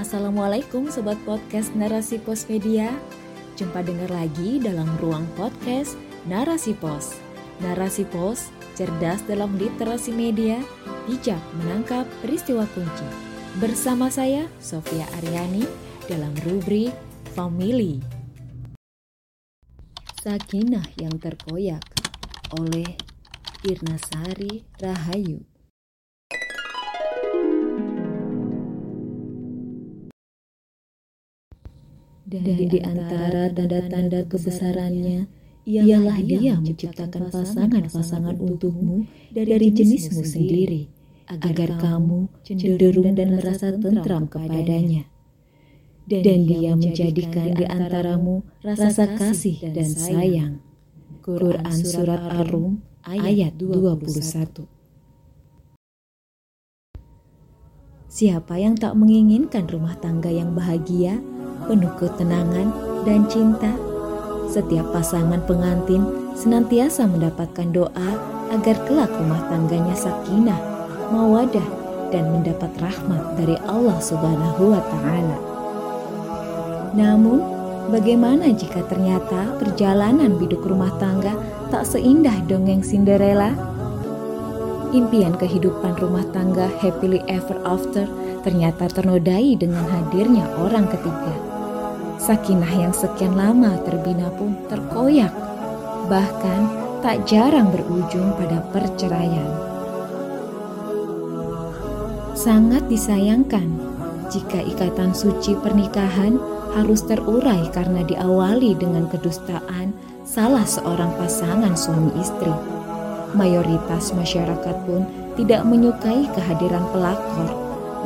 Assalamualaikum Sobat Podcast Narasi Pos Media. Jumpa dengar lagi dalam ruang podcast Narasi Pos. Narasi Pos, cerdas dalam literasi media, bijak menangkap peristiwa kunci. Bersama saya, Sofia Aryani, dalam rubrik Family. Sakinah yang terkoyak oleh Irnasari Rahayu Dan di antara tanda-tanda kebesarannya, ialah dia menciptakan pasangan-pasangan untukmu dari jenismu sendiri, agar kamu cenderung dan merasa tentram kepadanya. Dan dia menjadikan di antaramu rasa kasih dan sayang. Quran Surat Ar-Rum ayat 21 Siapa yang tak menginginkan rumah tangga yang bahagia, penuh ketenangan dan cinta. Setiap pasangan pengantin senantiasa mendapatkan doa agar kelak rumah tangganya sakinah, mawadah, dan mendapat rahmat dari Allah Subhanahu wa Ta'ala. Namun, bagaimana jika ternyata perjalanan biduk rumah tangga tak seindah dongeng Cinderella? Impian kehidupan rumah tangga happily ever after ternyata ternodai dengan hadirnya orang ketiga. Sakinah yang sekian lama terbina pun terkoyak, bahkan tak jarang berujung pada perceraian. Sangat disayangkan jika ikatan suci pernikahan harus terurai karena diawali dengan kedustaan salah seorang pasangan suami istri. Mayoritas masyarakat pun tidak menyukai kehadiran pelakor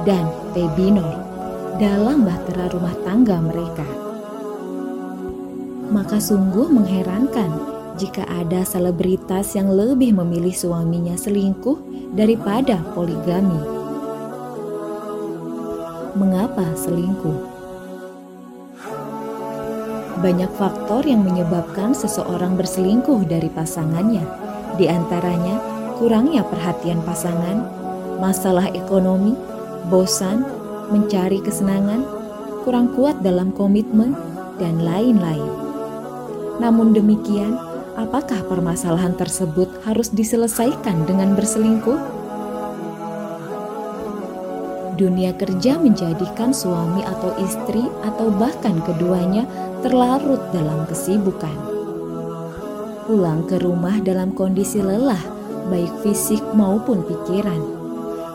dan pebinor dalam bahtera rumah tangga mereka maka sungguh mengherankan jika ada selebritas yang lebih memilih suaminya selingkuh daripada poligami. Mengapa selingkuh? Banyak faktor yang menyebabkan seseorang berselingkuh dari pasangannya, di antaranya kurangnya perhatian pasangan, masalah ekonomi, bosan, mencari kesenangan, kurang kuat dalam komitmen, dan lain-lain. Namun demikian, apakah permasalahan tersebut harus diselesaikan dengan berselingkuh? Dunia kerja menjadikan suami atau istri atau bahkan keduanya terlarut dalam kesibukan. Pulang ke rumah dalam kondisi lelah, baik fisik maupun pikiran.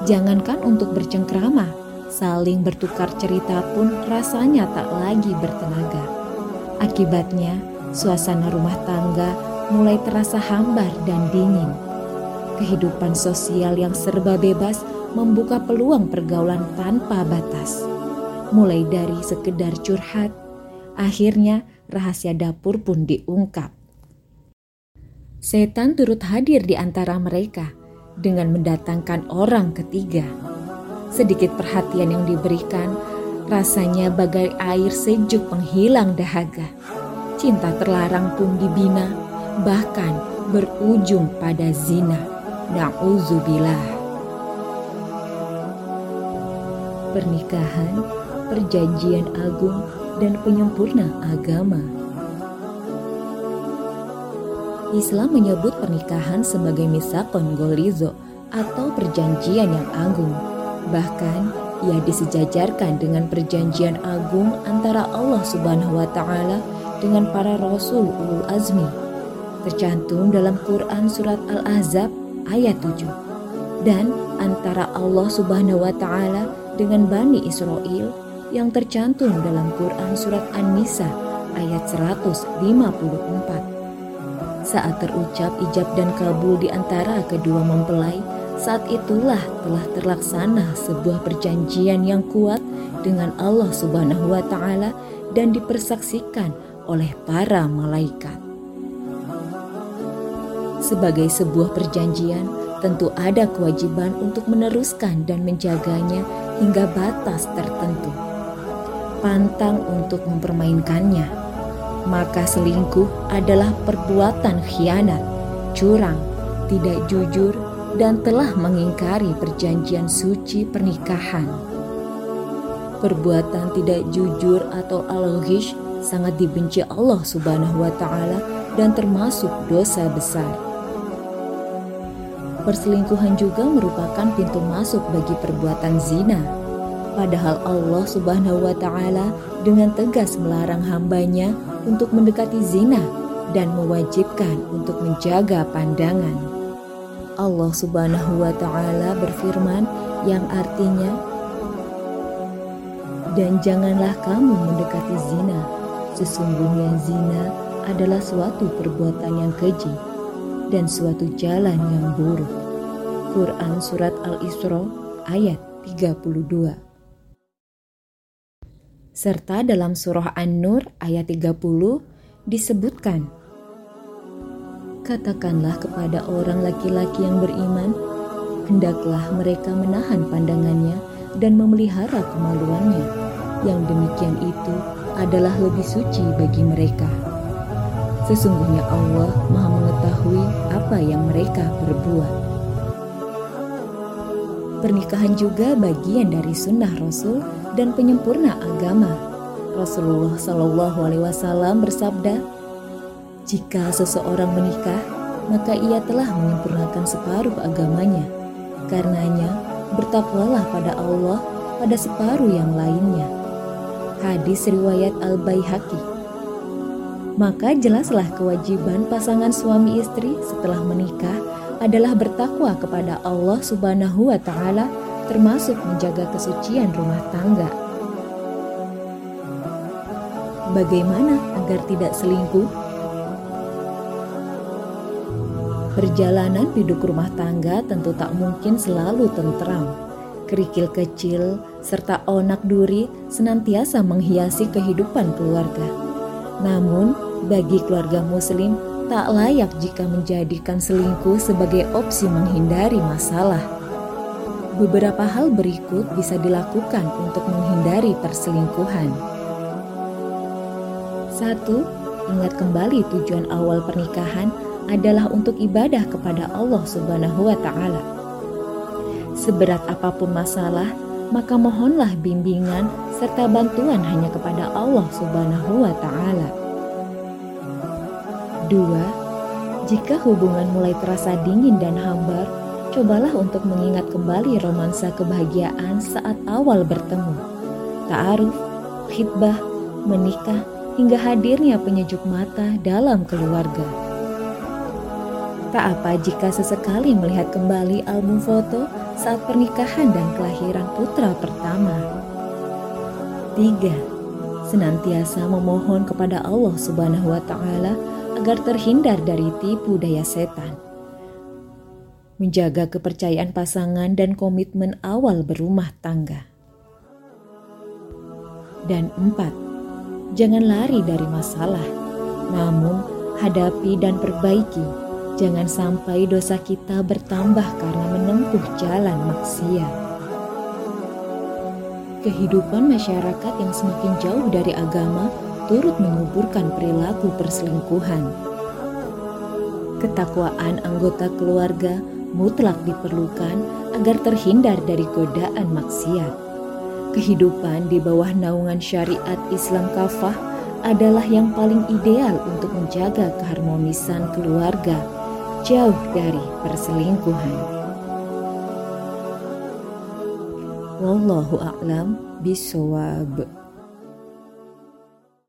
Jangankan untuk bercengkrama, saling bertukar cerita pun rasanya tak lagi bertenaga. Akibatnya, Suasana rumah tangga mulai terasa hambar dan dingin. Kehidupan sosial yang serba bebas membuka peluang pergaulan tanpa batas. Mulai dari sekedar curhat, akhirnya rahasia dapur pun diungkap. Setan turut hadir di antara mereka dengan mendatangkan orang ketiga. Sedikit perhatian yang diberikan rasanya bagai air sejuk penghilang dahaga cinta terlarang pun dibina, bahkan berujung pada zina. Na'udzubillah. Pernikahan, perjanjian agung, dan penyempurna agama. Islam menyebut pernikahan sebagai misakon golizo atau perjanjian yang agung. Bahkan ia disejajarkan dengan perjanjian agung antara Allah Subhanahu wa taala dengan para rasul ulul azmi. Tercantum dalam Quran surat Al-Ahzab ayat 7 dan antara Allah Subhanahu wa taala dengan Bani Israel yang tercantum dalam Quran surat An-Nisa ayat 154 saat terucap ijab dan kabul di antara kedua mempelai saat itulah telah terlaksana sebuah perjanjian yang kuat dengan Allah Subhanahu wa taala dan dipersaksikan oleh para malaikat. Sebagai sebuah perjanjian, tentu ada kewajiban untuk meneruskan dan menjaganya hingga batas tertentu. Pantang untuk mempermainkannya, maka selingkuh adalah perbuatan khianat, curang, tidak jujur, dan telah mengingkari perjanjian suci pernikahan. Perbuatan tidak jujur atau al-ghish sangat dibenci Allah Subhanahu wa taala dan termasuk dosa besar. Perselingkuhan juga merupakan pintu masuk bagi perbuatan zina. Padahal Allah Subhanahu wa taala dengan tegas melarang hambanya untuk mendekati zina dan mewajibkan untuk menjaga pandangan. Allah Subhanahu wa taala berfirman yang artinya dan janganlah kamu mendekati zina. Sesungguhnya zina adalah suatu perbuatan yang keji dan suatu jalan yang buruk. Quran Surat Al-Isra ayat 32 Serta dalam surah An-Nur ayat 30 disebutkan Katakanlah kepada orang laki-laki yang beriman, hendaklah mereka menahan pandangannya dan memelihara kemaluannya. Yang demikian itu adalah lebih suci bagi mereka. Sesungguhnya Allah Maha Mengetahui apa yang mereka perbuat. Pernikahan juga bagian dari sunnah Rasul dan penyempurna agama. Rasulullah Shallallahu Alaihi Wasallam bersabda, jika seseorang menikah, maka ia telah menyempurnakan separuh agamanya. Karenanya, bertakwalah pada Allah pada separuh yang lainnya. Hadis riwayat Al-Baihaqi. Maka jelaslah kewajiban pasangan suami istri setelah menikah adalah bertakwa kepada Allah Subhanahu wa taala termasuk menjaga kesucian rumah tangga. Bagaimana agar tidak selingkuh? Perjalanan hidup rumah tangga tentu tak mungkin selalu tentram. Kerikil kecil serta onak duri senantiasa menghiasi kehidupan keluarga. Namun, bagi keluarga muslim tak layak jika menjadikan selingkuh sebagai opsi menghindari masalah. Beberapa hal berikut bisa dilakukan untuk menghindari perselingkuhan. Satu, Ingat kembali tujuan awal pernikahan adalah untuk ibadah kepada Allah Subhanahu wa taala. Seberat apa pun masalah, maka mohonlah bimbingan serta bantuan hanya kepada Allah Subhanahu wa taala. 2. Jika hubungan mulai terasa dingin dan hambar, cobalah untuk mengingat kembali romansa kebahagiaan saat awal bertemu. Ta'aruf, khidbah, menikah, hingga hadirnya penyejuk mata dalam keluarga. Tak apa jika sesekali melihat kembali album foto saat pernikahan dan kelahiran putra pertama. 3. Senantiasa memohon kepada Allah Subhanahu wa taala agar terhindar dari tipu daya setan. Menjaga kepercayaan pasangan dan komitmen awal berumah tangga. Dan empat, jangan lari dari masalah, namun hadapi dan perbaiki Jangan sampai dosa kita bertambah karena menempuh jalan maksiat. Kehidupan masyarakat yang semakin jauh dari agama turut menguburkan perilaku perselingkuhan. Ketakwaan anggota keluarga mutlak diperlukan agar terhindar dari godaan maksiat. Kehidupan di bawah naungan syariat Islam kafah adalah yang paling ideal untuk menjaga keharmonisan keluarga jauh dari perselingkuhan. Wallahu a'lam bisawab.